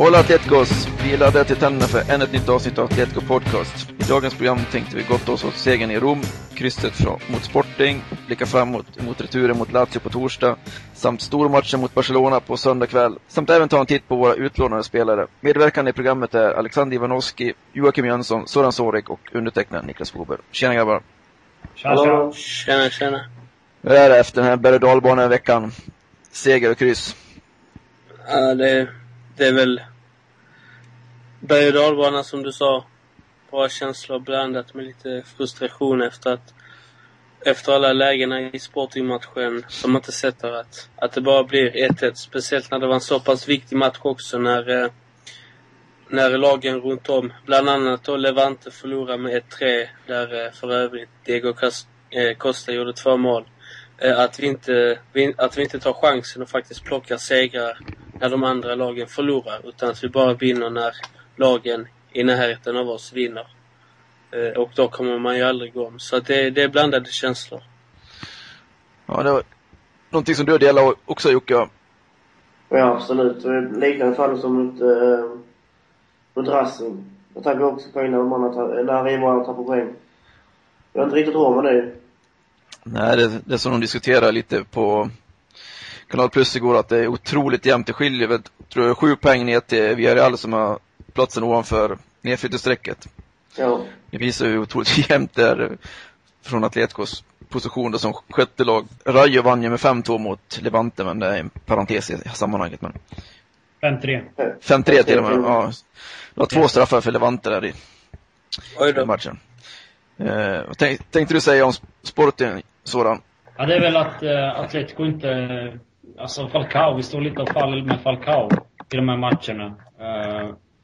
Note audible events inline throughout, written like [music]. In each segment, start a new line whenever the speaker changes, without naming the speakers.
Hola Atleticos! Vi är laddade till tänderna för ännu ett nytt avsnitt av Atletico Podcast. I dagens program tänkte vi gotta oss åt segern i Rom, krysset mot Sporting, blicka framåt mot returen mot Lazio på torsdag, samt stormatchen mot Barcelona på söndag kväll, samt även ta en titt på våra utlånade spelare. Medverkande i programmet är Alexander Ivanovski, Joakim Jönsson, Soran Sorik och undertecknad Niklas Fober. Tjena grabbar!
Tjena, tjena. Tjena, tjena.
Hur är det efter den här berg och dalbaneveckan? Seger och kryss?
Ja, det, det är väl berg och dalbana som du sa. Bra känslor blandat med lite frustration efter att efter alla lägena i Sportingmatchen som man inte sätter att, att det bara blir 1-1. Speciellt när det var en så pass viktig match också när, eh, när lagen runt om, bland annat då Levante förlorade med 1-3 där eh, för övrigt Diego eh, Costa gjorde två mål. Att vi, inte, att vi inte tar chansen och faktiskt plockar segrar när de andra lagen förlorar. Utan att vi bara vinner när lagen i närheten av oss vinner. Eh, och då kommer man ju aldrig gå om. Så det, det är blandade känslor.
Ja, det var någonting som du delar också Jocke?
Ja, absolut. Liknande fall som mot, äh, mot Racing. Jag tänker också på innan man har, när rivalerna tappar poäng. Jag har inte riktigt råd med det.
Nej, det, det är som de diskuterar lite på Kanal Plus igår, att det är otroligt jämnt. Det skiljer väl, tror jag, sju poäng ner till Villarreal som har platsen ovanför nedflyttningsstrecket.
Ja.
Det visar hur otroligt [laughs] jämnt det är från Atleticos position då som sjätte lag. Rayo vann ju med 5-2 mot Levante, men det är en parentes i sammanhanget. Men...
5-3.
5-3 till och med, ja. Det var två straffar för Levante där i
Oj då.
matchen. Eh, vad tänk, tänkte du säga om sporten, sådan?
Ja, det är väl att uh, Atletico inte... Alltså Falcao, vi står lite och faller med Falcao i de här matcherna.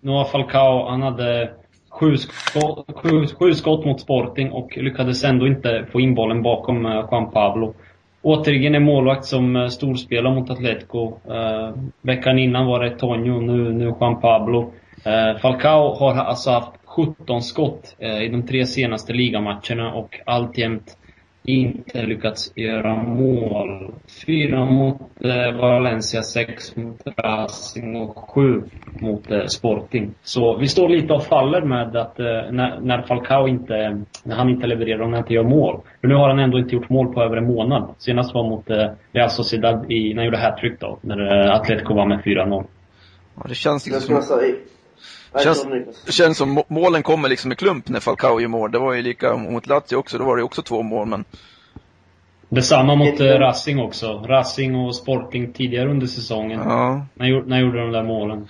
Uh, har Falcao, han hade sju skott, sju, sju skott mot Sporting och lyckades ändå inte få in bollen bakom uh, Juan Pablo. Återigen en målvakt som uh, storspelar mot Atletico. Uh, veckan innan var det Tonio, nu, nu Juan Pablo. Uh, Falcao har alltså haft 17 skott i de tre senaste ligamatcherna och alltjämt inte lyckats göra mål. Fyra mot eh, Valencia, sex mot Racing och sju mot eh, Sporting. Så vi står lite och faller med att eh, när, när Falcao inte, när han inte levererar och när han inte gör mål. För nu har han ändå inte gjort mål på över en månad. Senast var mot eh, Real Sociedad i, när han gjorde hattrick då, när Atletico var med 4-0.
Ja, det känns liksom
Jag
som...
säga,
Känns, det känns som målen kommer liksom i klump när Falcao gör mål. Det var ju lika mot Lazio också, då var det också två mål men
Detsamma mot eh, Racing också. Racing och Sporting tidigare under säsongen.
ja.
När, när gjorde de där målen?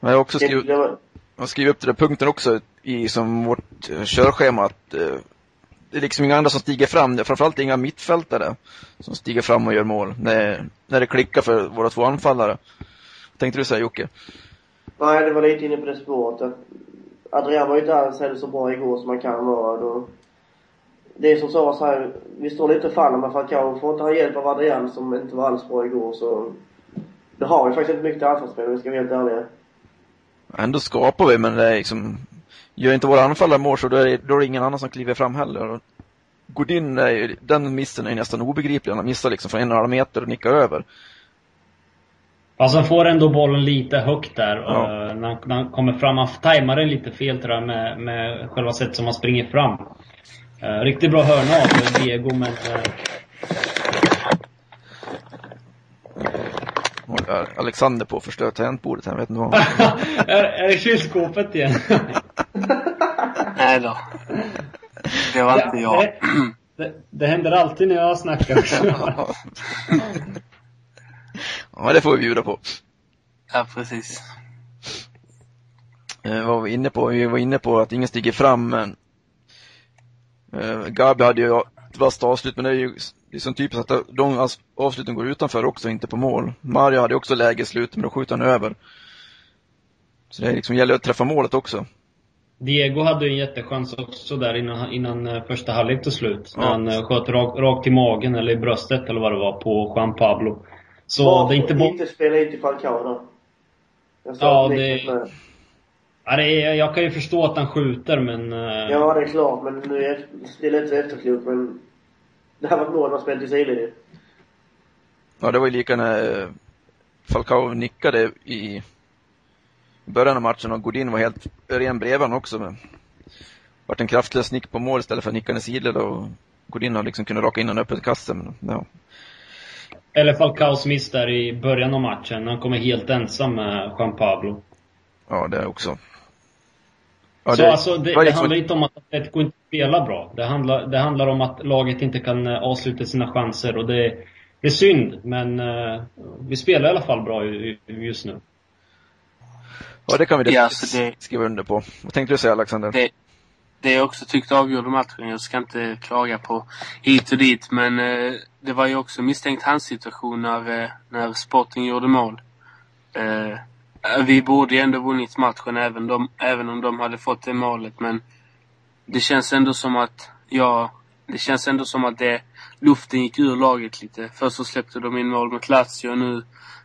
Men jag har också
Det,
skrivit, jag har skrivit upp den där punkten också i som vårt eh, körschema att eh, det är liksom inga andra som stiger fram. Framförallt inga mittfältare som stiger fram och gör mål när, när det klickar för våra två anfallare. Vad tänkte du säga Jocke?
Nej, det var lite inne på det spåret. att Adrian var ju inte alls heller så bra igår som man kan vara. Då, det är som så här, vi står lite och faller med Falcao. Får inte han hjälp av Adrian som inte var alls bra igår så... Det har vi faktiskt inte mycket till anfallsspel om vi ska vara helt ärliga.
Ändå skapar vi men det är liksom Gör inte våra anfallare mål så då är, det, då är det ingen annan som kliver fram heller. Godin, den missen är ju nästan obegriplig. Han missar liksom från en och en halv meter och nickar över.
Fast han får ändå bollen lite högt där.
Ja.
eh, När, han, när han kommer fram. Han tajmar den lite fel tror jag med, med själva sättet som han springer fram. Eh, riktigt bra hörna av Diego men... eh,
Alexander på att förstöra tangentbordet här, jag vet inte vad han... [laughs]
är, är det kylskåpet igen? [laughs]
Nej då. Det var inte jag.
det, det, det händer alltid när jag snackar [laughs] också.
Ja, det får vi bjuda på.
Ja, precis.
Eh, vad var vi inne på? Vi var inne på att ingen stiger fram, men eh, Gabi hade ju vasst avslut, men det är ju det är som typiskt att de avsluten går utanför också, inte på mål. Mario hade också läge slutet, men då skjuter han över. Så det liksom gäller att träffa målet också.
Diego hade en jättechans också där innan, innan eh, första halvlek tog slut. Ja. När han eh, sköt rakt, rakt i magen, eller i bröstet, eller vad det var, på Juan Pablo.
Så Varför det är inte bara... inte spela in till Falcao då?
ja, det... Ja, det är, jag kan ju förstå att han skjuter, men...
Uh... Ja, det är klart, men nu är det lite efterklokt, men... Det här var ett mål man spelat i sidlinjen.
Ja, det var ju lika när Falcao nickade i början av matchen och Godin var helt ren bredvid honom också. Men vart en kraftlös nick på mål istället för nickande sidled och Godin har liksom kunnat raka in en öppet kasse. Men, ja.
Eller Falcaos miss där i början av matchen. Han kommer helt ensam med Juan Pablo.
Ja, det också.
Ja, så det, alltså, det, det liksom... handlar inte om att Atletico inte spelar bra. Det handlar, det handlar om att laget inte kan eh, avsluta sina chanser och det, det är synd, men uh, vi spelar i alla fall bra just nu.
Ja, det kan vi ja, alltså det, skriva under på. Vad tänkte du säga Alexander?
Det, det jag också tyckte avgjorde matchen, jag ska inte klaga på hit och dit, men eh, det var ju också misstänkt handsituation när, eh, när Sporting gjorde mål. Eh, vi borde ju ändå vunnit matchen även, de, även om de hade fått det målet, men det känns ändå som att, ja, det känns ändå som att det, luften gick ur laget lite. Först så släppte de in mål mot Lazio och nu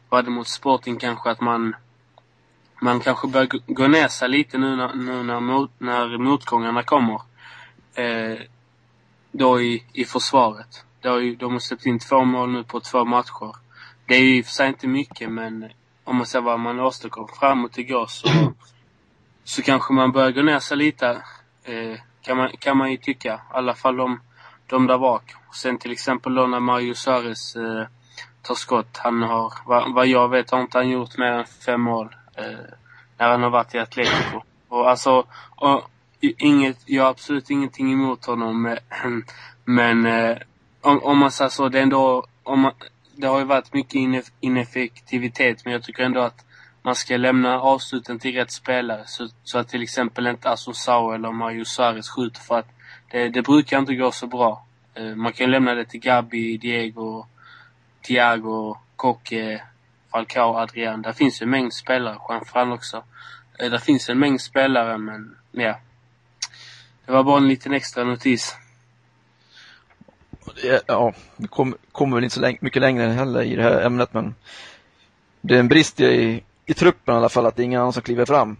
var det mot Sporting kanske att man man kanske bör gå ner sig lite nu när, nu när, mot, när motgångarna kommer. Eh, då i, i försvaret. Det har ju, de har släppt in två mål nu på två matcher. Det är ju i och för sig inte mycket men om man ser vad man åstadkom framåt igår så, så kanske man börjar gå ner sig lite. Eh, kan, man, kan man ju tycka. I alla fall de, de där bak. Sen till exempel då när Mario Suarez eh, tar skott. Han har, vad, vad jag vet har inte han gjort mer än fem mål eh, när han har varit i Atletico. Och alltså, och, inget, jag har absolut ingenting emot honom. Men [clears throat] eh, om, om man säger så, det är ändå, om man, det har ju varit mycket ineffektivitet men jag tycker ändå att man ska lämna avsluten till rätt spelare. Så, så att till exempel inte Asosao eller Mario Suarez skjuter för att det, det brukar inte gå så bra. Eh, man kan lämna det till Gabi, Diego, Thiago, Koke, Falcao, Adrian. Där finns ju en mängd spelare. Juan Fran också. Eh, där finns en mängd spelare, men ja. Det var bara en liten extra notis.
Ja, vi kommer kom väl inte så länge, mycket längre heller i det här ämnet, men det är en brist i, i truppen i alla fall, att det är ingen annan som kliver fram.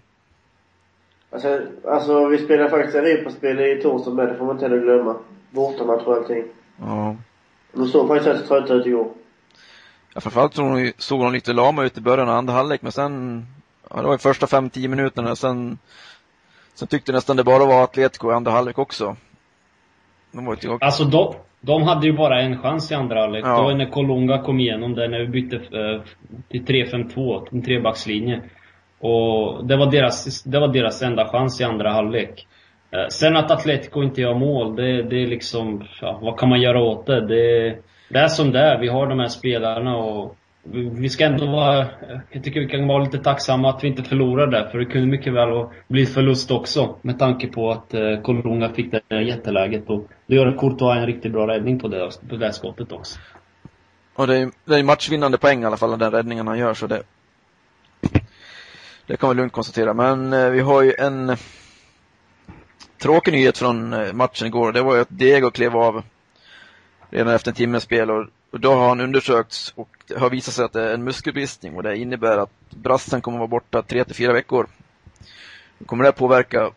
Alltså, alltså vi spelar faktiskt Europaspel i torsdag med, det får man inte heller glömma. Bortamatch och allting.
Ja.
De såg faktiskt rätt trötta ut igår.
Ja, framförallt såg hon, såg hon lite lama ut i början av andra halvlek, men sen, ja, det var de första fem tio minuterna, sen, sen tyckte jag nästan det bara var Atletico i andra halvlek också.
De var inte... Alltså de, de hade ju bara en chans i andra halvlek. Ja. Då när Kolunga kom igenom där, när vi bytte eh, till 3-5-2, en trebackslinje. Och det var deras, det var deras enda chans i andra halvlek. Eh, sen att Atletico inte gör mål, det, det är liksom, ja, vad kan man göra åt det? Det det är som det är. Vi har de här spelarna och vi ska ändå vara, jag tycker vi kan vara lite tacksamma att vi inte förlorade för det kunde mycket väl bli förlust också med tanke på att eh, fick det jätteläget och då gör Courtois en riktigt bra räddning på det, på det skottet också.
Och det är, det är matchvinnande poäng i alla fall, den räddningen han gör så det det kan vi lugnt konstatera. Men eh, vi har ju en eh, tråkig nyhet från eh, matchen igår. Det var ju att Diego klev av redan efter en timmes spel och, och då har han undersökts och det har visat sig att det är en muskelbristning och det innebär att brassen kommer att vara borta tre till fyra veckor. Kommer det påverka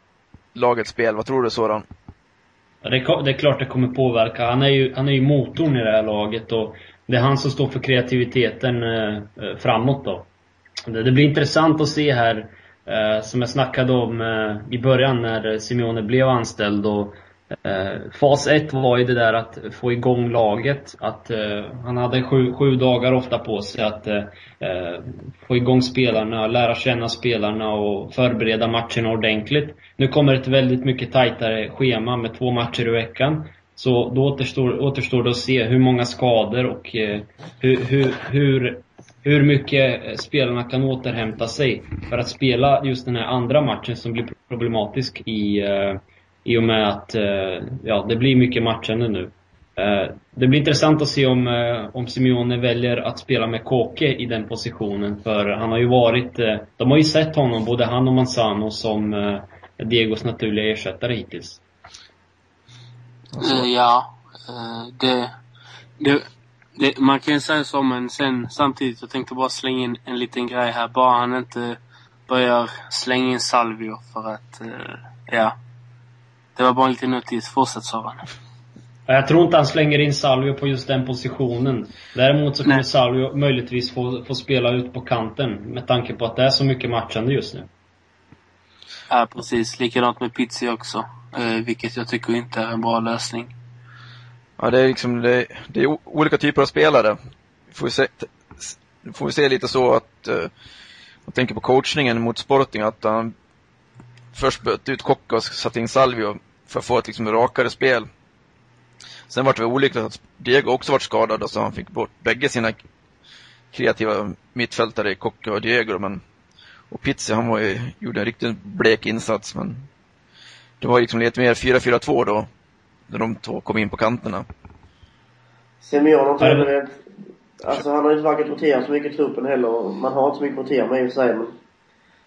lagets spel? Vad tror du Soran?
Ja, det, är, det är klart det kommer påverka. Han är, ju, han är ju motorn i det här laget och det är han som står för kreativiteten eh, eh framåt då. Det, det, blir intressant att se här, eh, som jag snackade om eh, i början när Simeone blev anställd och Eh, fas 1 var ju det där att få igång laget. Att eh, han hade sju, sju dagar ofta på sig att eh, eh, få igång spelarna, lära känna spelarna och förbereda matcherna ordentligt. Nu kommer ett väldigt mycket tajtare schema med två matcher i veckan. Så då återstår, återstår det att se hur många skador och eh, hur, hur, hur, hur mycket spelarna kan återhämta sig för att spela just den här andra matchen som blir problematisk i eh, i och med att eh, ja, det blir mycket matchande nu. Eh, det blir intressant att se om, eh, om Simeone väljer att spela med Kåke i den positionen. För han har ju varit, de har ju sett honom, både han och Manzano, som Diegos naturliga ersättare hittills.
Alltså. ja, det, det, det, man kan ju säga så men sen samtidigt, jag tänkte bara slänga in en liten grej här. Bara han inte börjar slänga in Salvio för att, ja. Det var bara en liten notis. Fortsätt Sören.
Jag tror inte han slänger in Salvio på just den positionen. Däremot så kommer Nej. Salvio möjligtvis få, få spela ut på kanten med tanke på att det är så mycket matchande just nu.
Ja, precis. Likadant med Pizzi också. Eh, vilket jag tycker inte är en bra lösning.
Ja, det är liksom, det, det är olika typer av spelare. Får vi se, får vi se lite så att, eh, jag tänker på coachningen mot Sporting, att han först bytte ut Kocka och satte in Salvio för att få ett liksom rakare spel. Sen var det olyckligt att Diego också var skadad, så han fick bort bägge sina kreativa mittfältare, Kocka och Diego. Men, och Pizzi, han var ju, gjorde en riktigt blek insats, men det var liksom lite mer 4-4-2 då, när de två kom in på kanterna.
Simeone tror jag Alltså han har inte verkat rotera så mycket i truppen heller. Man har inte så mycket att rotera med i och för sig, men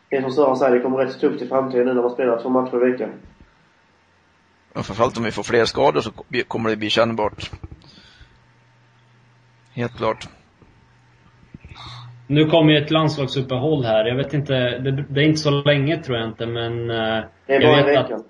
det är som Sören säger, det kommer rätt tufft i framtiden nu när man spelar två matcher i veckan.
Ja, framförallt om vi får fler skador så kommer det bli kännbart. Helt klart.
Nu kommer ju ett landslagsuppehåll här. Jag vet inte, det, det, är inte så länge tror jag inte, men...
Eh, det är bara i veckan. Att,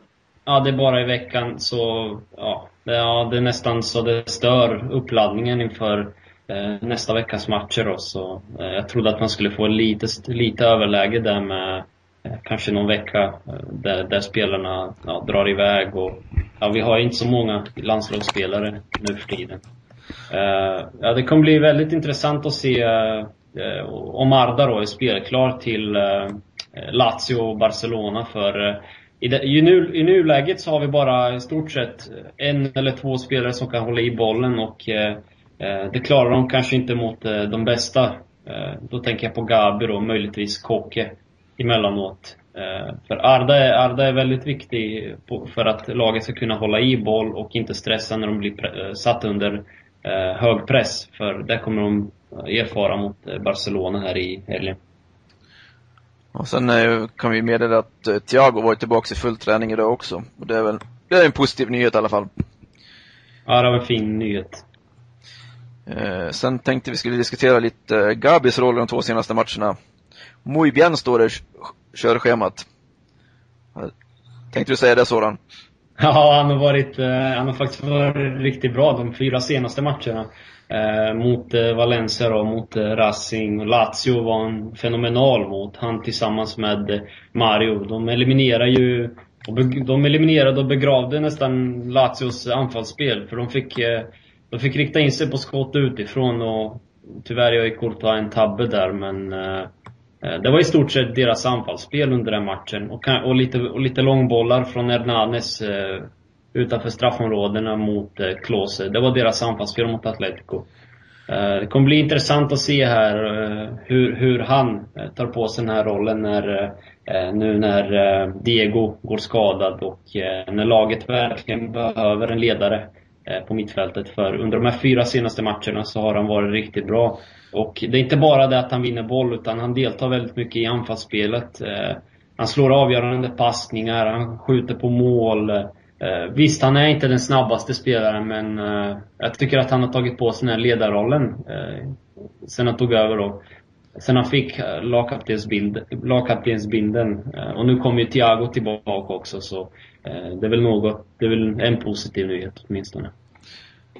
ja, det är bara i veckan, så ja det, ja, det är nästan så det stör uppladdningen inför eh, nästa veckas matcher då. Så eh, jag trodde att man skulle få lite, lite överläge där med Eh, kanske någon vecka eh, där, där spelarna ja, drar iväg och ja, vi har inte så många landslagsspelare nu för tiden. Uh, ja, det kommer bli väldigt intressant att se uh, om Arda då är spelklar till uh, Lazio och Barcelona för i, det, i, nu, I nuläget så har vi bara i stort sett en eller två spelare som kan hålla i bollen och det klarar de kanske inte mot de bästa. Då tänker jag på Gabi och möjligtvis Koke emellanåt. Eh, för Arda är, Arda är väldigt viktig för att laget ska kunna hålla i boll och inte stressa när de blir eh, satt under eh, hög press. För det kommer de erfara mot Barcelona här i helgen.
Och sen kan vi meddela att Thiago varit tillbaka i full träning idag också. Och det är väl det är en positiv nyhet i alla fall.
Ja, det var en fin nyhet.
sen tänkte vi skulle diskutera lite Gabis roll de två senaste matcherna. Muy bien står det i körschemat. Tänkte du säga det Soran? [laughs]
Ja, han har varit, eh, han har faktiskt varit riktigt bra de fyra senaste matcherna. Eh, mot eh, Valencia och mot eh, Racing. Lazio var en fenomenal mot. Han tillsammans med eh, Mario. De eliminerar ju de eliminerade och begravde nästan Lazios anfallsspel. För de fick, de fick rikta in sig på skott utifrån och tyvärr gör ju Courtois en tabbe där men Eh, Eh, det var i stort sett deras anfallsspel under den matchen. Och, och, lite, och lite långbollar från Hernanes eh, utanför straffområdena mot eh, Klose. Det var deras anfallsspel mot Atletico. Eh, det kommer bli intressant att se här eh, hur, hur han eh, tar på sig den här rollen när, eh, eh nu när eh, Diego går skadad och när laget verkligen behöver en ledare på mittfältet. För under de här fyra senaste matcherna så har han varit riktigt bra. Och det är inte bara det att han vinner boll, utan han deltar väldigt mycket i anfallsspelet. Eh, han slår avgörande passningar, han skjuter på mål. Eh, visst, han är inte den snabbaste spelaren, men eh, jag tycker att han har tagit på sig den här ledarrollen sen han tog över då. Sen han fick lagkaptensbindeln. Och nu kommer ju Thiago tillbaka också, så det är väl något, det är väl en positiv nyhet åtminstone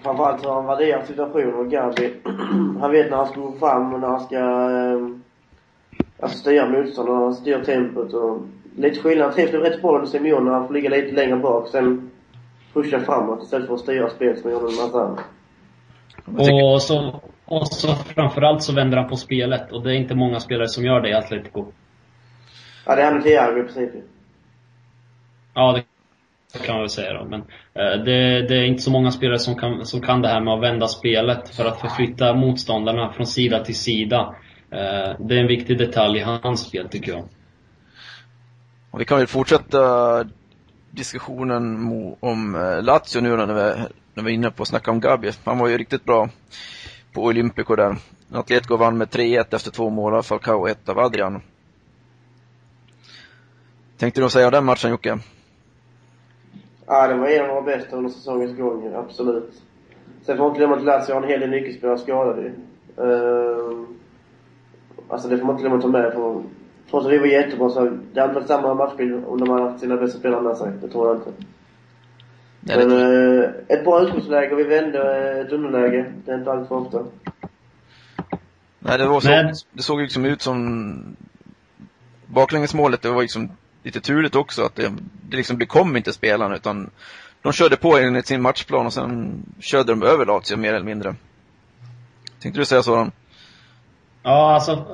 framförallt hur han värderar situationen och Gabi, [clears throat] han vet när han ska gå fram och när han ska eh, alltså styra motståndarna, han styr tempot och lite skillnad. Han trivs rätt bra under Simeone när han får ligga lite längre bak sen pusha framåt istället för att styra spelet som han gjorde med Mazan.
Och så, och så framförallt så vänder han på spelet och det är inte många spelare som gör det i Atletico.
Ja, det med Thiago i princip.
Ja, det kan man väl säga då. Men eh, det, det, är inte så många spelare som kan, som kan det här med att vända spelet för att förflytta motståndarna från sida till sida. Eh, det är en viktig detalj i hans spel tycker jag.
Och vi kan väl fortsätta diskussionen om eh, Lazio nu när vi när vi är inne på att snacka om Gabi. Han var ju riktigt bra på Olympico där. Atletico vann med 3-1 efter två mål av Falcao och ett av Adrian. Tänkte du säga den matchen Jocke?
Ja, det var en av våra bästa under säsongens gång, absolut. Sen får man inte glömma att Lazio har en hel del nyckelspelare skadade uh, Alltså det får man inte glömma att ta med. För, trots att vi var jättebra så det hade varit samma matchbild om de hade haft sina bästa spelare med sig. Det tror jag inte. Nej, Men uh, ett bra utgångsläge och vi vände ett underläge. Det är inte allt för ofta.
Nej, det var så, Men... det såg liksom ut som baklängesmålet, det var liksom lite turligt också att det, det liksom bekom inte spelarna utan de körde på enligt sin matchplan och sen körde de över Lazio mer eller mindre. Tänkte du säga sådan?
Ja, alltså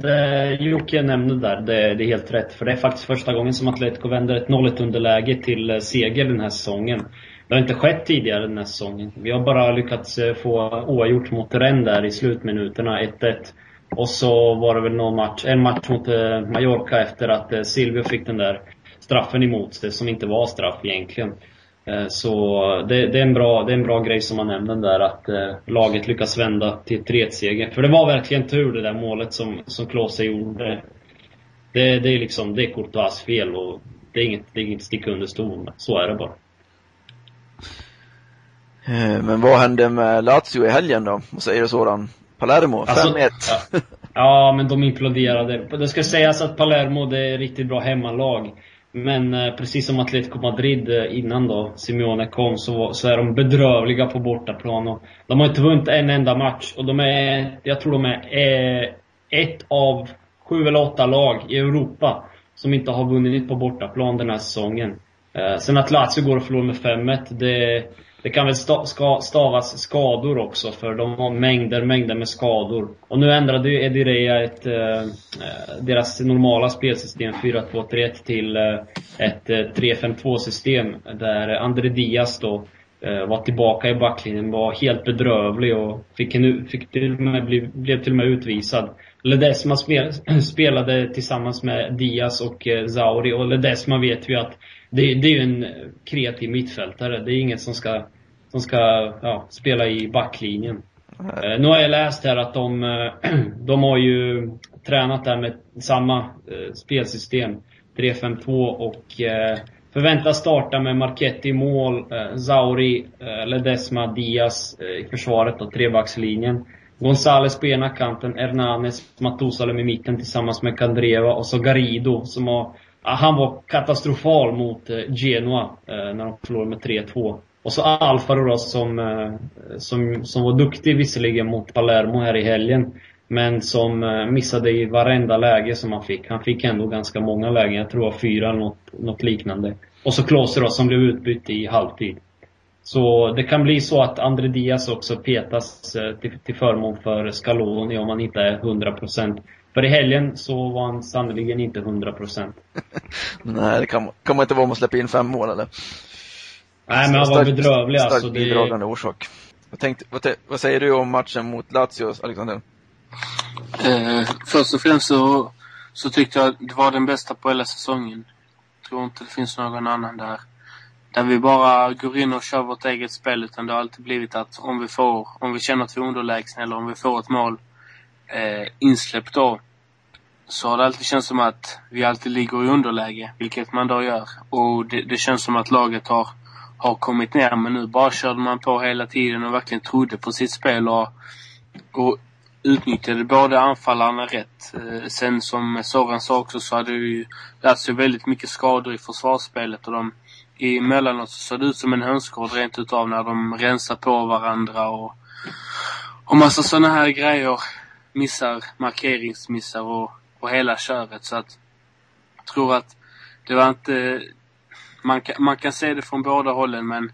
det Jocke nämnde där, det, det, är helt rätt. För det är faktiskt första gången som Atletico vänder ett 0-1 underläge till eh, seger den här säsongen. Det har inte skett tidigare den här säsongen. Vi har bara lyckats eh, få oavgjort mot Rennes där i slutminuterna, 1-1. Och så var det väl någon match, en match mot eh, Mallorca efter att eh, Silvio fick den där straffen emot sig, som inte var straff egentligen. Eh, så det, det, är en bra, det är en bra grej som man nämnde där att eh, laget lyckas vända till 3-1-seger. För det var verkligen tur det där målet som, som Klose gjorde. Det, det är liksom, det är Courtois fel och det är inget, det är inget sticka under stol Så är det bara.
Men vad hände med Lazio i helgen då? Vad säger du sådan? Palermo, 5-1. Alltså,
ja, [laughs] ja, men de imploderade. Det ska sägas att Palermo, det är riktigt bra hemmalag. Men eh, precis som Atletico Madrid eh, innan då Simeone kom så, så är de bedrövliga på bortaplan. Och de har inte vunnit en enda match. Och de är, jag tror de är eh, ett av sju eller åtta lag i Europa som inte har vunnit på bortaplan den här säsongen. Eh, sen att Lazio går och förlorar med 5-1, det det kan väl stavas skador också för de har mängder, mängder med skador. Och nu ändrade ju Edireya ett, eh, eh, deras normala spelsystem 4-2-3-1 till eh, ett 3-5-2 system där André Diaz då var tillbaka i backlinjen, var helt bedrövlig och fick, en, fick till och med, blev, blev till och med utvisad. Ledesma [clears throat] spelade tillsammans med Diaz och Zauri och Ledesma vet vi att det, det är ju en kreativ mittfältare. Det är ingen som ska, som ska ja, spela i backlinjen. Eh, nu har jag läst här att de, eh, [clears throat] de har ju tränat där med samma eh, spelsystem. 3-5-2 och eh, förväntas starta med Marchetti i mål, eh, Zauri, eh, Ledesma, Diaz eh, i försvaret och trebackslinjen. Gonzales på ena kanten, Hernanes, Matusalem i mitten tillsammans med Kandreva och så Garido som har han var katastrofal mot eh, Genoa när de förlorade med 3-2. Och så Alfaro då som, eh, som, som var duktig visserligen mot Palermo här i helgen. Men som eh, missade i varenda läge som han fick. Han fick ändå ganska många lägen. Jag tror det var fyra eller något, något liknande. Och så Klose då som blev utbytt i halvtid. Så det kan bli så att André Diaz också petas eh, till, till förmån för Scaloni om han inte är 100%. För i helgen så var han sannerligen inte 100%. [laughs]
Nej, det kan, kan man inte vara om man släpper in fem mål eller?
Nej, men han var bedrövlig
alltså. Starkt bidragande det... orsak. Vad, tänkte, vad, vad, säger du om matchen mot Lazio, Alexander?
Eh, först och främst så, så tyckte jag det var den bästa på hela säsongen. Jag tror inte det finns någon annan där. Där vi bara går in och kör vårt eget spel utan det har alltid blivit att om vi får, om vi känner att vi är underlägsna eller om vi får ett mål eh, insläpp då så har det alltid känts som att vi alltid ligger i underläge, vilket man då gör. Och det, det, känns som att laget har, har kommit ner, men nu bara körde man på hela tiden och verkligen trodde på sitt spel och, och utnyttjade både anfallarna rätt. Eh, sen som Soran sa också så hade ju Lazio väldigt mycket skador i försvarsspelet och de emellanåt så såg det ut som en hönsgård rent utav när de rensar på varandra och, och massa sådana här grejer missar, markeringsmissar och, och hela köret. Så att jag tror att det var inte... Man kan, man kan se det från båda hållen men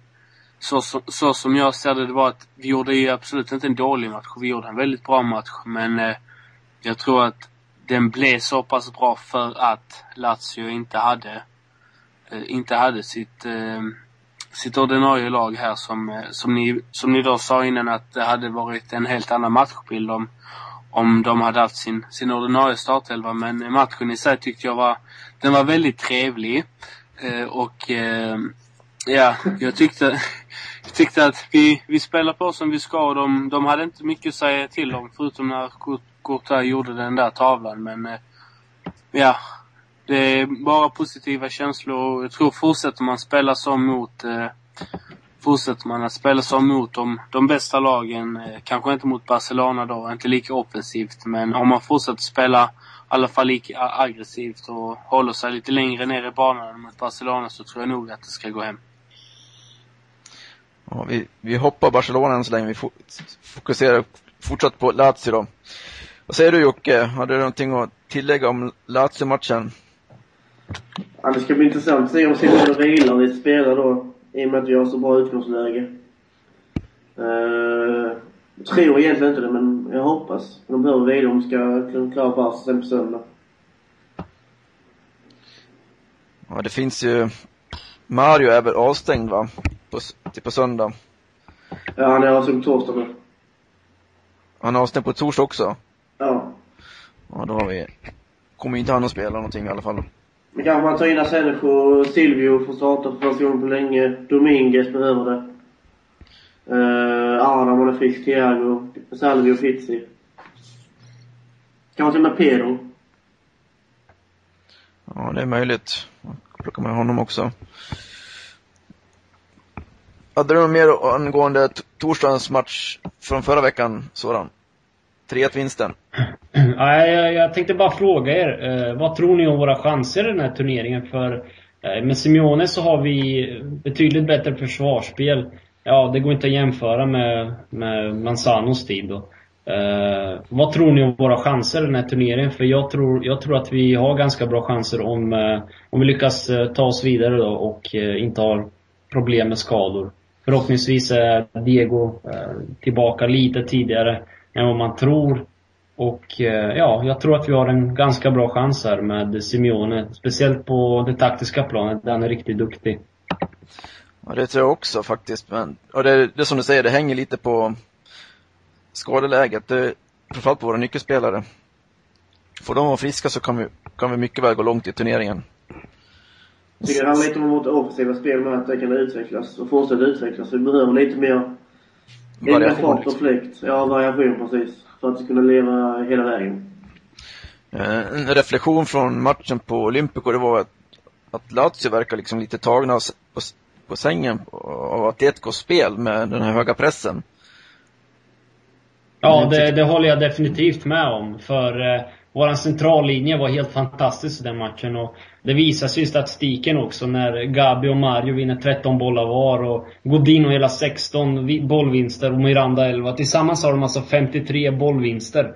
så, så, så som jag ser det, det var att vi gjorde ju absolut inte en dålig match. Vi gjorde en väldigt bra match men eh, jag tror att den blev så pass bra för att Lazio inte hade eh, inte hade sitt eh, sitt ordinarie lag här som, eh, som, ni, som ni då sa innan att det hade varit en helt annan matchbild om, om de hade haft sin, sin ordinarie startelva. Men matchen i sig tyckte jag var, den var väldigt trevlig. Eh, och eh, ja, jag tyckte, [laughs] tyckte att vi, vi spelade på som vi ska och de, de hade inte mycket att säga till om förutom när Courtois gjorde den där tavlan. Men eh, ja, det är bara positiva känslor. Jag tror fortsätter man spela så mot eh, fortsätter man att spela så mot de, de bästa lagen, eh, kanske inte mot Barcelona då, inte lika offensivt, men om man fortsätter spela alla fall lika aggressivt och håller sig lite längre ner i banan mot Barcelona så tror jag nog att det ska gå hem.
Ja, vi, vi hoppar Barcelona än så länge. Vi fokuserar fortsatt på Lazio då. Vad säger du Jocke? Har du någonting att tillägga om Lazio-matchen?
Ja, det ska bli intressant att se om Simone vilar lite spelare då. I och med att vi har så bra utgångsläge. Uh, tror egentligen inte det, men jag hoppas. De behöver vila om de ska klara Barca på söndag.
Ja, det finns ju... Mario är väl avstängd va? På, till på söndag.
Ja, han är avstängd på torsdag nu.
Han är avstängd på torsdag också?
Ja.
Ja, då har vi... Kommer inte han att spela någonting i alla fall.
Men kanske man tar in Asenjo och Silvio får starta för första gången på länge. Dominguez behöver det. Uh, Adam är frisk. Thiago. Salvio och Pizzi. Kanske till och med Pedro.
Ja, det är möjligt. Plockar man honom också. Hade du något mer angående torsdagens match från förra veckan, Soran? 3-1 vinsten. [clears throat]
Nej, jag, jag tänkte bara fråga er. Eh, vad tror ni om våra chanser i den här turneringen? För eh, med Simeone så har vi betydligt bättre försvarsspel. Ja, det går inte att jämföra med, med Manzanos tid då. Eh, vad tror ni om våra chanser i den här turneringen? För jag tror, jag tror att vi har ganska bra chanser om, eh, om vi lyckas eh, ta oss vidare då och eh, inte har problem med skador. Förhoppningsvis är Diego eh, tillbaka lite tidigare än vad man tror. Och eh, ja, jag tror att vi har en ganska bra chans här med Simeone. Speciellt på det taktiska planet, där han är riktigt duktig.
Ja, det tror jag också faktiskt. Men, och det, det som du säger, det hänger lite på skadeläget. Det, framförallt på våra nyckelspelare. Får de vara friska så kan vi, kan vi mycket väl gå långt i turneringen.
Jag tycker det handlar lite om vårt offensiva spel med att det kan utvecklas och fortsätta utvecklas. Vi behöver lite mer Variation. fart och fläkt. Ja, variation precis. För att kunna leva hela vägen.
Eh, en reflektion från matchen på Olympico, det var att, att Lazio verkar liksom lite tagna på, på sängen av Atleticos spel med den här höga pressen.
Ja, det, det håller jag definitivt med om. För eh, våran centrallinje var helt fantastisk i den matchen. Och det visar sig i statistiken också när Gabi och Mario vinner 13 bollar var och Godino hela 16 bollvinster och Miranda 11. Tillsammans har de alltså 53 bollvinster.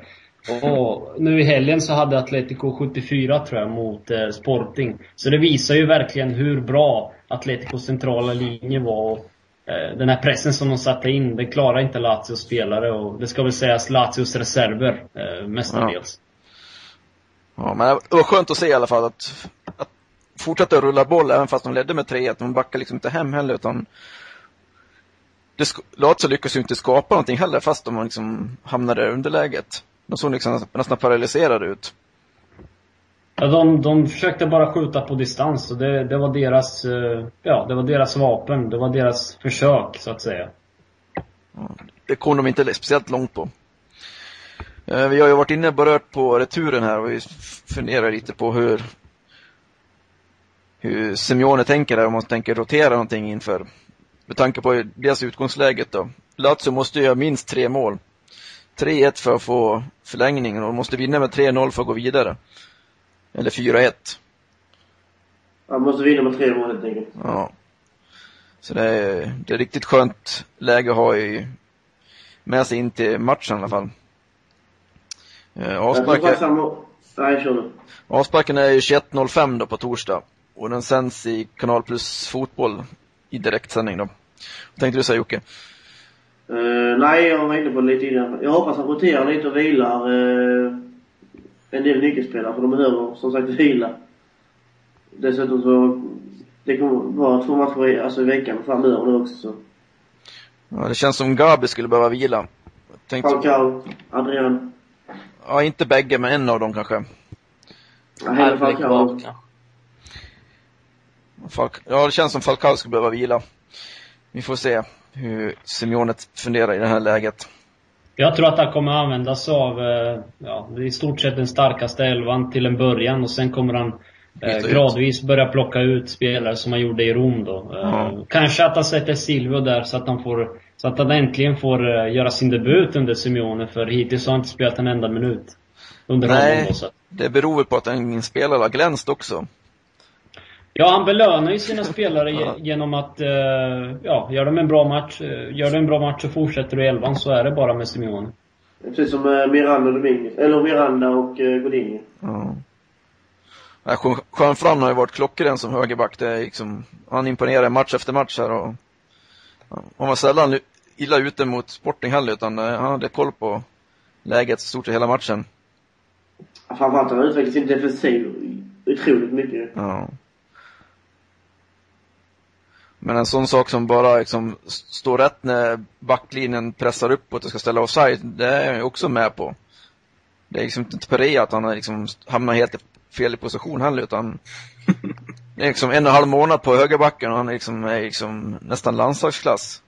Och nu i helgen så hade Atletico 74 tror jag mot eh, Sporting. Så det visar ju verkligen hur bra Atleticos centrala linje var. Och, eh, den här pressen som de satte in, det klarar inte Lazios spelare och det ska väl sägas Lazios reserver eh, mestadels.
Ja. ja, men det var skönt att se i alla fall att att fortsätta rulla boll även fast de ledde med 3-1. De backade liksom inte hem heller utan Lazio lyckades ju inte skapa någonting heller fast de liksom hamnade i underläget. De såg liksom nästan paralyserade ut.
Ja, de, de försökte bara skjuta på distans och det, det var deras, eh, ja, det var deras vapen. Det var deras försök, så att säga.
Det kom de inte speciellt långt på. Eh, vi har ju varit inne och berört på returen här och vi funderar lite på hur hur Simeone tänker där, om man tänker rotera någonting inför, med tanke på deras utgångsläget då. Lazio måste göra minst tre mål. 3-1 för att få förlängning och de måste vinna med 3-0 för att gå vidare. Eller 4-1.
Man måste vinna med tre mål helt enkelt.
Ja. Så det är, det är riktigt skönt läge att ha i, med sig in till matchen i alla fall.
Eh, avsparken,
avsparken är ju 21.05 då på torsdag. Och den sänds i Kanal Plus Fotboll i direktsändning då. Vad tänkte du säga Jocke?
Uh, nej, jag var inne på det lite innan. Jag hoppas att han roterar lite och vilar uh, en del nyckelspelare, för de behöver som sagt vila. Dessutom så, det kommer vara två matcher alltså, i veckan framöver nu också. Så.
Ja, det känns som Gabi skulle behöva vila.
Tänkte... Falcao, Adrian.
Ja, inte bägge, men en av dem kanske.
Ja, hela Falcao.
Falk ja, det känns som Falcao skulle behöva vila. Vi får se. Hur Simeone funderar i det här läget.
Jag tror att han kommer använda sig av, eh, ja, i stort sett den starkaste elvan till en början och sen kommer han eh, gradvis börja plocka ut spelare som han gjorde i Rom då. Eh, Kanske att han sätter Silvio där så att han får, så att han äntligen får eh, göra sin debut under Simeone för hittills har han inte spelat en enda minut. Under
Nej.
honom då, så.
Det beror väl på att en spelare har glänst också.
Ja, han belönar ju sina [laughs] spelare
Ja.
genom att, eh, ja, gör de en bra match, eh, gör de en bra match så fortsätter du i elvan, så är det bara med Simeone.
Precis som eh, Miranda och Dominguez. Eller Miranda och Godinho.
Ja. Ja, Juan- Fran har ju varit klockren som högerback. Det är liksom, han imponerar match efter match här och han var sällan illa ute mot Sporting heller utan han hade koll på läget stort sett hela matchen.
Framförallt har han utvecklat sin defensiv otroligt mycket.
Ja. Men en sån sak som bara liksom står rätt när backlinjen pressar uppåt och ska ställa offside, det är jag också med på. Det är liksom inte Perea att han liksom hamnar helt i fel position heller utan [laughs] det är liksom en och en halv månad på högerbacken och han är liksom, är liksom nästan landslagsklass.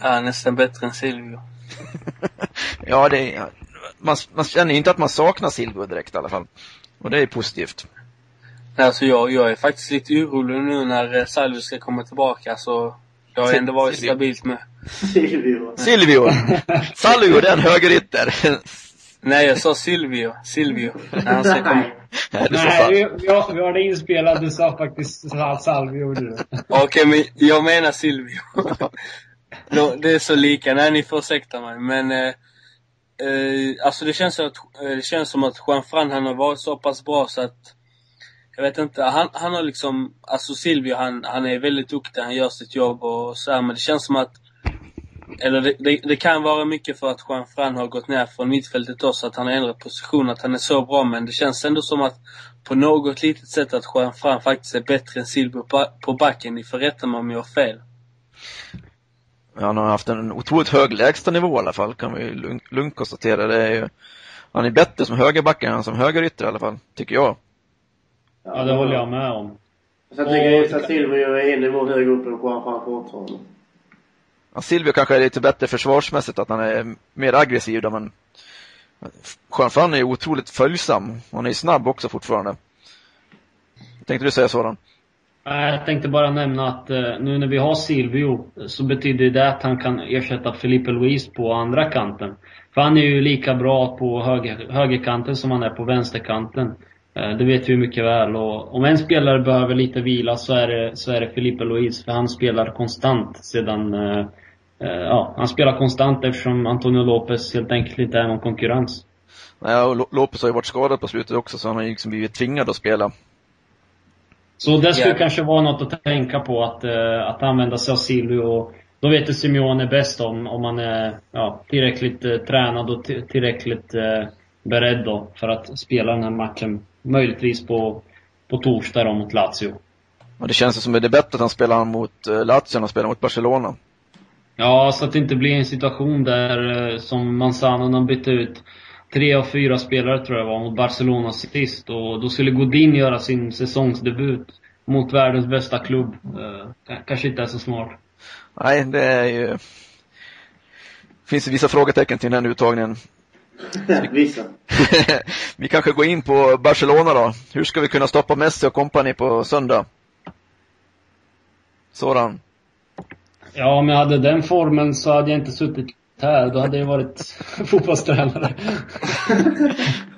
Ja, nästan bättre än Silvio. [laughs]
Ja, det är, man, man känner ju inte att man saknar Silvio direkt i alla fall. Och det är positivt.
Alltså jag, jag är faktiskt lite orolig nu när eh, Salvio ska komma tillbaka så det har ändå varit
Silvio.
stabilt med.
Silvio.
Silvio! Salvio, det är en högerytter!
Nej, jag sa Silvio. Silvio. När han ska komma.
Nej.
Nej,
vi, vi, har, vi har det inspelat. Du sa faktiskt Salvio du.
Okej, men jag menar Silvio. Det är så lika. Nej, ni får ursäkta mig. Men eh, eh, alltså det känns, att, eh, det känns som att Juan Fran han har varit så pass bra så att jag vet inte, han, han har liksom, alltså Silvio han, han är väldigt duktig, han gör sitt jobb och så här, men det känns som att eller det, det, det kan vara mycket för att Juan Fran har gått ner från mittfältet också, att han har ändrat position, att han är så bra, men det känns ändå som att på något litet sätt att Juan Fran faktiskt är bättre än Silvio på, på backen. Ni får rätta mig om jag har fel.
Han har haft en otroligt hög lägstanivå i alla fall, kan vi lugnt, lugnt konstatera. Det är ju, han är bättre som högerback än som högerytter i alla fall, tycker jag.
Ja, det håller jag med om.
Så jag tycker just att Silvio är en nivå högre upp än Juan Fran fortfarande.
Ja, Silvio kanske är lite bättre försvarsmässigt, att han är mer aggressiv där, men Juan Fran är otroligt följsam. Han är snabb också fortfarande. Tänkte du säga sådan?
Jag tänkte bara nämna att eh, nu när vi har Silvio så betyder det att han kan ersätta Felipe Luis på andra kanten. För han är ju lika bra på höger, högerkanten som han är på vänsterkanten. Eh, det vet vi mycket väl. Och om en spelare behöver lite vila så är det, så är det Felipe Luis. För han spelar konstant sedan... Eh, eh, ja, han spelar konstant eftersom Antonio Lopez helt enkelt inte är någon konkurrens.
Nej, och Lo- Lopez har ju varit skadad på slutet också, så han har ju liksom blivit tvingad att spela.
Så det skulle
Ja.
kanske vara något att tänka på, att, att använda sig av Silvio. Och då vet ju Simeone bäst om, om man är ja, tillräckligt tränad och ti- tillräckligt beredd då för att spela den här matchen. Möjligtvis på, på torsdag då mot Lazio.
Och det känns som att det är bättre att han spelar mot eh, Lazio än att spela mot Barcelona.
Ja, så att det inte blir en situation där eh, som Manzano när han bytte ut tre av fyra spelare tror jag var mot Barcelona sist. Och då skulle Godin göra sin säsongsdebut mot världens bästa klubb. Eh, kanske inte är så smart.
Nej, det är ju... finns det vissa frågetecken till den här uttagningen. [laughs]
Vissa.
vi kanske går in på Barcelona då. Hur ska vi kunna stoppa Messi och kompani på söndag? Sådan.
Ja, om jag hade den formen så hade jag inte suttit här. Då hade jag varit [laughs] fotbollstränare. [laughs]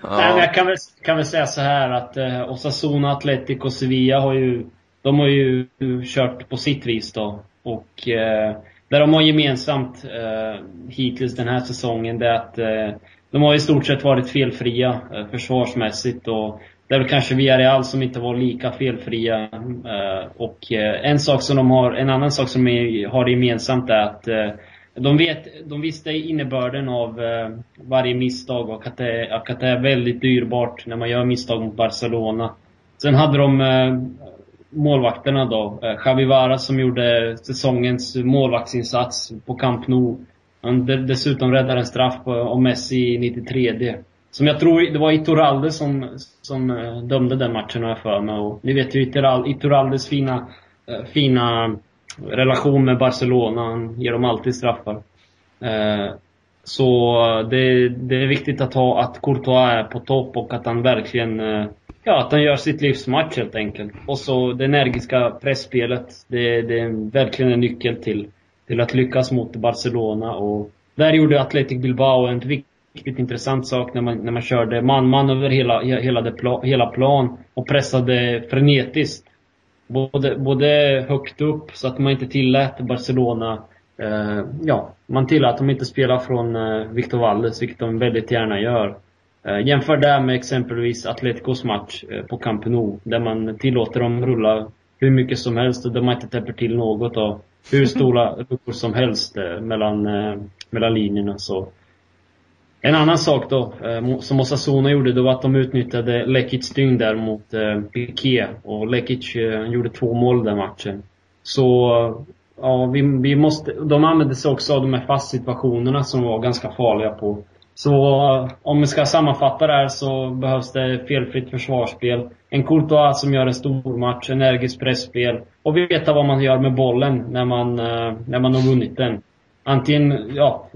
Nej, men jag kan väl, kan väl säga så här att eh, Osasuna, Atletic och Sevilla har ju, de har ju kört på sitt vis då. Och eh, det de har gemensamt eh, hittills den här säsongen det är att eh, de har i stort sett varit felfria eh, försvarsmässigt och det är väl kanske Villarreal som inte var lika felfria. Eh, och eh, en sak som de har, en annan sak som de har gemensamt är att de, vet, de visste innebörden av varje misstag och att det, och att det är väldigt dyrbart när man gör misstag mot Barcelona. Sen hade de målvakterna då. Javi Vara som gjorde säsongens målvaktsinsats på Camp Nou. Han dessutom räddar en straff på, av Messi i 93 Som jag tror, det var Iturralde som, som eh, dömde den matchen har jag för mig. Och ni vet ju Iturraldes fina, eh, fina eh, relation med Barcelona. Han ger dem alltid straffar. Så det, det, är viktigt att ha att Courtois är på topp och att han verkligen Ja, att han gör sitt livs match helt enkelt. Och så det energiska pressspelet. Det, det är verkligen en nyckel till, till att lyckas mot Barcelona. Och där gjorde Athletic Bilbao en riktigt intressant sak när man, när man körde man-man över hela, hela, det, hela plan och pressade frenetiskt. Både, både högt upp så att man inte tillät Barcelona eh, Ja, man tillät dem inte spela från eh, Victor Valdes, vilket de väldigt gärna gör. Eh, jämför det med exempelvis Atleticos match eh, på Camp Nou, där man tillåter dem rulla hur mycket som helst och där man inte täpper till något och hur stora luckor som helst eh, mellan, eh, mellan linjerna. Så. En annan sak då, eh, som Osasuna gjorde, då var att de utnyttjade Lekic dygn där mot Piqué. Och Lekic gjorde två mål den matchen. Så ja, vi, vi måste, de använde sig också av de här fast situationerna som var ganska farliga på så om vi ska sammanfatta det här så behövs det felfritt försvarsspel. En Courtois som gör en stor match, energiskt pressspel och veta vad man gör med bollen när man, eh, när man har vunnit den. Antingen, ja,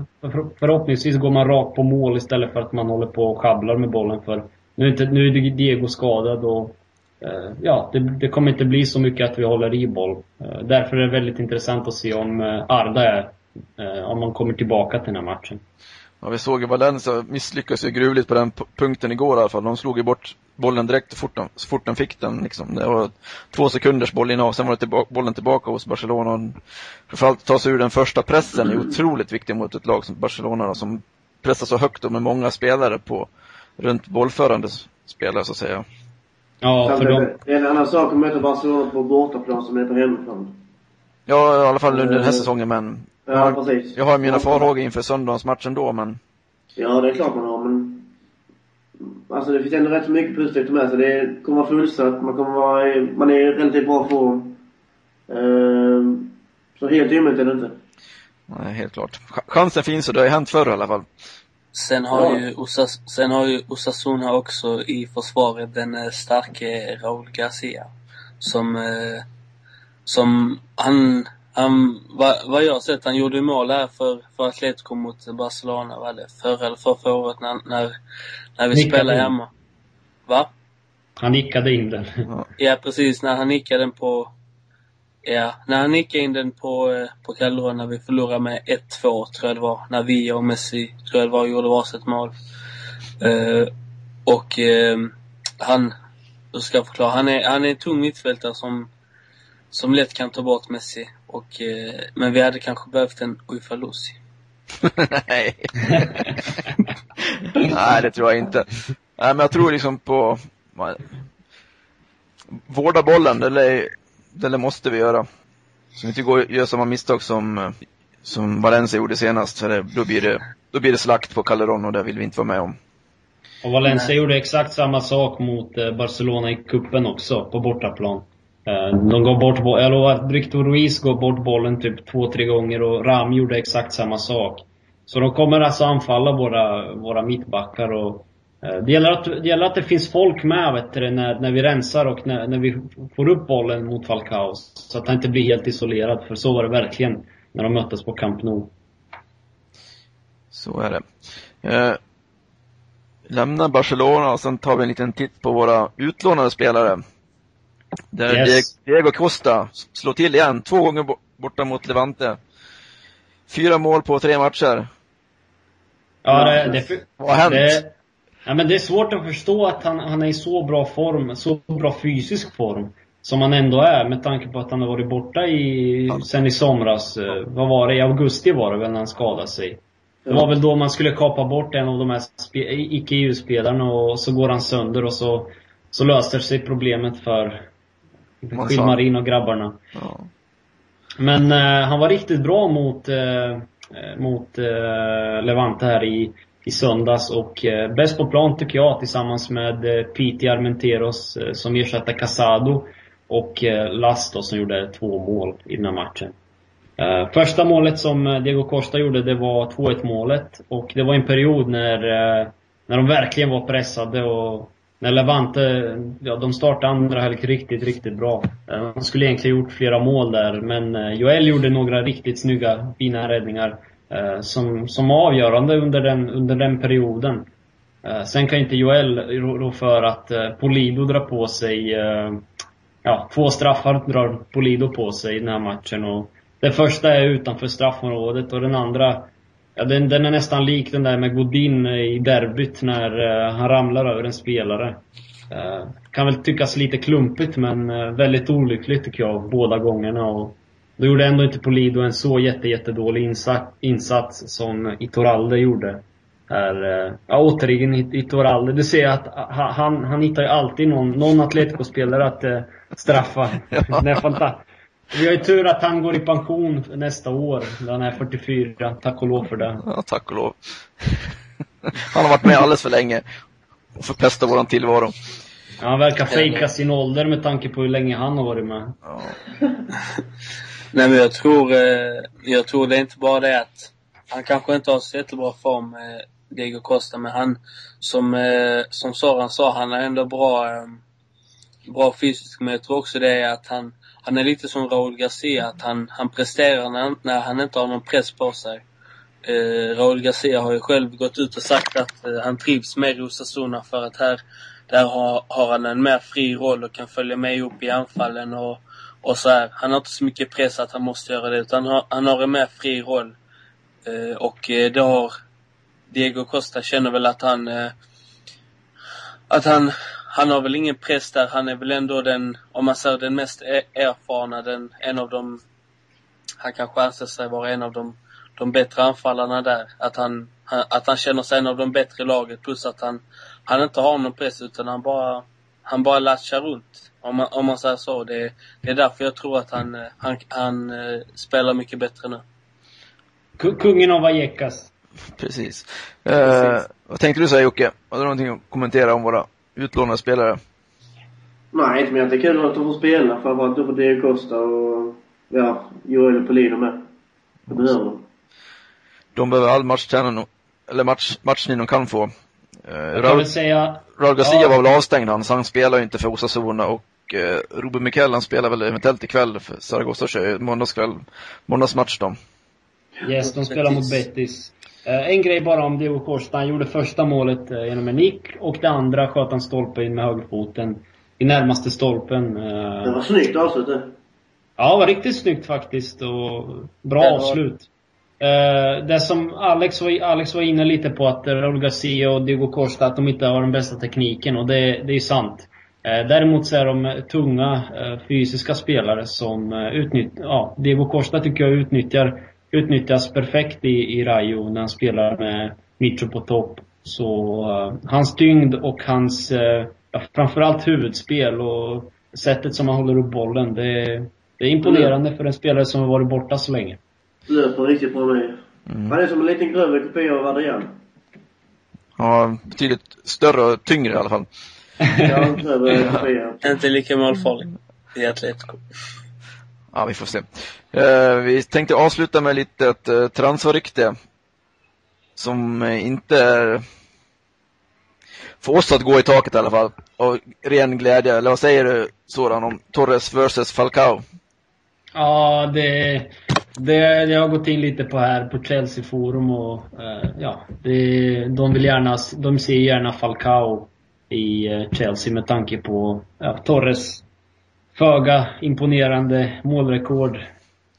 förhoppningsvis går man rakt på mål istället för att man håller på och sjabblar med bollen för nu är, inte, nu är Diego skadad och eh, ja, det, det, kommer inte bli så mycket att vi håller i boll. Eh, därför är det väldigt intressant att se om Arda är, om man kommer tillbaka till den här matchen.
Ja, vi såg ju Valencia misslyckades ju gruvligt på den punkten igår i alla fall. De slog ju bort bollen direkt så fort de, så fort de fick den. Liksom. Det var två sekunders bollinnehav, sen var det tillbaka, bollen tillbaka hos Barcelona. Framförallt att ta sig ur den första pressen är otroligt viktigt mot ett lag som Barcelona då, som pressar så högt och med många spelare på runt bollförande spelare så att säga.
Ja, för de... Det är en annan sak att möta Barcelona på bortaplan som heter hemmaplan.
Ja, i alla fall under den här eh, säsongen men
Ja, precis.
Jag har mina farhågor inför söndagsmatchen då, men...
Ja, det är klart man har, men... Alltså det finns ändå rätt så mycket positivt med sig. Det kommer vara fullsatt, man kommer vara... Man är i relativt bra form. Ehm, så helt omöjligt är det inte.
Nej, helt klart. Chansen finns och det har hänt förr i alla fall.
Sen har, ja. ju, Osas, sen har ju Osasuna också i försvaret den eh, starke Raúl Garcia. Som, eh, som han han, vad, vad jag sett, han gjorde mål här för, för Atletico mot Barcelona, var det förra eller förra, förra året när, när, när vi nickade spelade hemma. Va?
Han nickade in den.
ja, precis. När han nickade den på, ja, när han nickade in den på, eh, på Calderon när vi förlorade med 1-2, tror jag det var. När vi och Messi, tror jag det var, gjorde varsitt mål. Uh, och uh, han, hur ska jag förklara? Han är, han är en tung mittfältare som, som lätt kan ta bort Messi. Och, eh, men vi hade kanske behövt en Uifalusi. [laughs]
Nej. Nej, det tror jag inte. Nej, men jag tror liksom på vårda bollen, det, lär, det måste vi göra. Så vi inte går, gör samma misstag som, som Valencia gjorde senast, för det, då, blir det, då blir det slakt på Calderon och det vill vi inte vara med om.
Och Valencia Nej. gjorde exakt samma sak mot eh, Barcelona i kuppen också, på bortaplan. Eh, de gav bort bollen, jag lovar att Victor Ruiz gav bort bollen typ två, tre gånger och Ram gjorde exakt samma sak. Så de kommer alltså anfalla våra, våra mittbackar och eh, det gäller, att, det gäller att det finns folk med vet du, när, när vi rensar och när, när vi får upp bollen mot Falcao. Så att han inte blir helt isolerad, för så var det verkligen när de möttes på Camp Nou.
Så är det. Eh, lämnar Barcelona och sen tar vi en liten titt på våra utlånade spelare. Där yes. Diego Costa slår till igen, två gånger borta mot Levante. Fyra mål på tre matcher.
Ja, det, det,
Vad har hänt? Det,
ja, men det är svårt att förstå att han, han är i så bra form, så bra fysisk form. Som han ändå är med tanke på att han har varit borta i, ja. sen i somras. Eh, vad var det? I augusti var det väl när han skadade sig. Det var väl då man skulle kapa bort en av de här icke-EU-spelarna och så går han sönder och så, så löser sig problemet för Skilmarin och grabbarna. Ja. Men eh, han var riktigt bra mot, eh, mot eh, Levante här i, i söndags och eh, bäst på plan tycker jag tillsammans med eh, Piti Armenteros eh, som ersatte Casado och eh, Lasto som gjorde två mål i den här matchen. Eh, första målet som eh, Diego Costa gjorde det var 2-1 målet och det var en period när, när de verkligen var pressade och när Levante, ja de startade andra halvlek riktigt, riktigt bra. Eh, de skulle egentligen gjort flera mål där, men eh, Joel gjorde några riktigt snygga, fina räddningar. Eh, som, som avgörande under den, under den perioden. Sen kan inte Joel rå för att Polido drar på sig, ja, två straffar drar Polido på sig i den här matchen. Och den första är utanför straffområdet och den andra Ja, den, den är nästan lik den där med Godin i derbyt när uh, han ramlar över en spelare. Uh, kan väl tyckas lite klumpigt men uh, väldigt olyckligt tycker jag båda gångerna. Och då gjorde ändå inte Polido en så jätte, jättedålig insats, insats som Itoralde gjorde. Här, ja, återigen Itoralde. Du ser att han, han hittar ju alltid någon, någon Atletico-spelare att straffa. [laughs] Ja. Det är fantastiskt. Vi har ju tur att han går i pension nästa år, när han är 44. Tack och lov för det.
Ja, tack och lov. Han har varit med alldeles för länge och förpestat våran tillvaro.
Ja, han verkar fejka sin ålder med tanke på hur länge han har varit med. Ja. [laughs]
Nej men jag tror, eh, jag tror det är inte bara det att han kanske inte har så jättebra form, eh, Diego Costa, men han, som, eh, som Soran sa, han är ändå bra, bra fysiskt. Men jag tror också det är att han, han är lite som Raúl Garcia, att han, han presterar när, när han inte har någon press på sig. Eh, Raúl Garcia har ju själv gått ut och sagt att eh, han trivs med Rosasuna för att här, där har, har han en mer fri roll och kan följa med upp i anfallen och, och så här. Han har inte så mycket press att han måste göra det, utan han har, han har en mer fri roll. Eh, och eh, det har Diego Costa känner väl att han eh, att han han har väl ingen press där. Han är väl ändå den, om man säger den mest e- erfarna, den, en av de, han kanske anser sig vara en av de, de bättre anfallarna där. Att han, han, att han känner sig en av de bättre laget plus att han, han inte har någon press utan han bara, han bara latchar runt. Om man, om man säger så. Det, det är därför jag tror att han, han, han uh, spelar mycket bättre nu.
Kungen av Vallecas.
Precis. Eh, vad tänkte du säga Jocke? Har du någonting att kommentera om våra utlånade spelare?
Nej, inte mer att det är kul att de får spela. Framförallt då på Diego Costa och ja, Joel Polino med. Det behöver de.
De behöver all matchträning, eller match, matchning de kan få.
Eh, jag kan väl säga...
Raul Garcia ja. var väl avstängd han, så han spelar ju inte för Osasuna och eh, Ruben Miquel han spelar väl eventuellt ikväll för Zaragoza kör måndagskväll, måndagsmatch då.
Yes, de spelar mot Betis. Eh, en grej bara om Diego Costa. Han gjorde första målet eh, genom en nick och det andra sköt han stolpe in med högerfoten. I närmaste stolpen.
Eh. Det var snyggt avslut det.
Ja, det var riktigt snyggt faktiskt och bra var... avslut. Det som Alex var, Alex var inne lite på att Raul Garcia och Diego Costa, att de inte har den bästa tekniken och det, det är sant. Däremot så är de tunga fysiska spelare som utnyttjar, ja, Diego Costa tycker jag utnyttjar utnyttjas perfekt i, i Rayo när han spelar med Mitro på topp. Så uh, hans tyngd och hans, uh, framförallt huvudspel och sättet som han håller upp bollen, det, det är imponerande mm. för en spelare som har varit borta så länge.
Löper riktigt bra med. Mm. Han är som en liten grövre kopia av Adrian.
Ja, betydligt större och tyngre i alla fall.
ja. [laughs]
Inte lika målfarlig i Atletico.
Ja, vi får se. Eh, vi tänkte avsluta med lite ett eh, transferrykte som eh, inte är för oss att gå i taket i alla fall. Och ren glädje. Eller vad säger du Soran om Torres versus Falcao?
Ja, det, det, jag har gått in lite på här på Chelsea Forum och eh, ja, det, de vill gärna, de ser gärna Falcao i eh, Chelsea med tanke på ja, Torres föga imponerande målrekord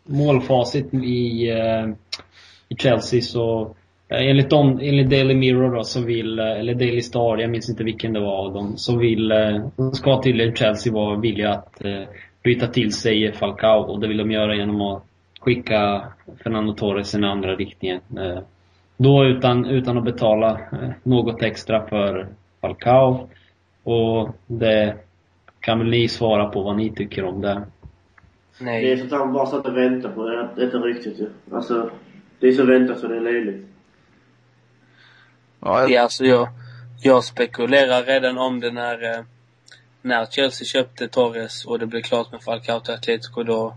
målfacit i, eh, i Chelsea så eh, enligt, dem, enligt Daily Mirror då så vill, eh, eller Daily Star, jag minns inte vilken det var av dem, så vill, ska tydligen Chelsea vara villiga att byta till sig Falcao och det vill de göra genom att skicka Fernando Torres i den andra riktningen. Då utan, utan att betala något extra för Falcao. Och det kan väl ni svara på vad ni tycker om det.
Nej. Det är sånt han bara satt och väntade på. Det är inte riktigt ju. Alltså, det är så väntat så det är löjligt.
Ja, jag... alltså jag, jag spekulerar redan om det när, eh, när Chelsea köpte Torres och det blev klart med Falcao till Atletico då,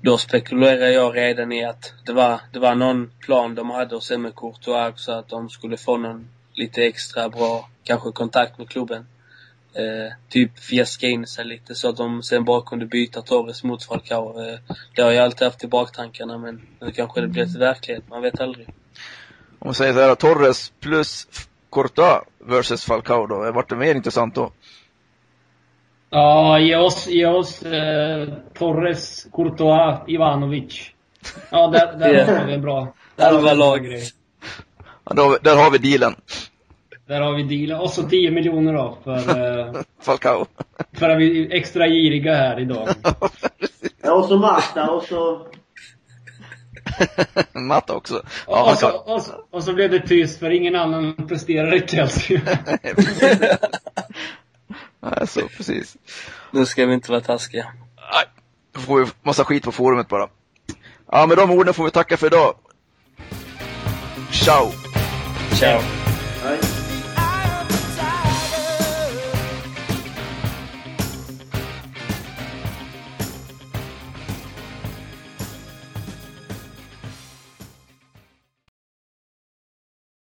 då spekulerar jag redan i att det var, det var någon plan de hade och sen med Courtois så att de skulle få någon lite extra bra, kanske kontakt med klubben. Eh, typ fjäska in sig lite så att de sen bara kunde byta Torres mot Falcao. Eh, det har jag alltid haft i baktankarna men nu kanske det blir till verklighet, man vet aldrig.
Om man säger så här, Torres plus Courtois versus Falcao då, vart det mer intressant då?
Ja, ge oss, ge oss eh, Torres, Courtois, Ivanovic. Ja, där, där har vi en bra... Där har vi
Halva
en bra
lag.
grej.
Ja, då, där har vi dealen.
Där har vi dealen. Och så 10 miljoner då för, [laughs] eh,
Falcao.
för att vi är extra giriga här idag. [laughs]
Ja, och så Marta och så... [laughs]
Matta också.
Och,
Ja,
och, så,
alltså,
och, så, och så blev det tyst för ingen annan presterar i Chelsea.
Nej, så precis.
Nu ska vi inte vara taskiga.
Nej, då får vi massa skit på forumet bara. Ja, med de orden får vi tacka för idag. Ciao!
Ciao!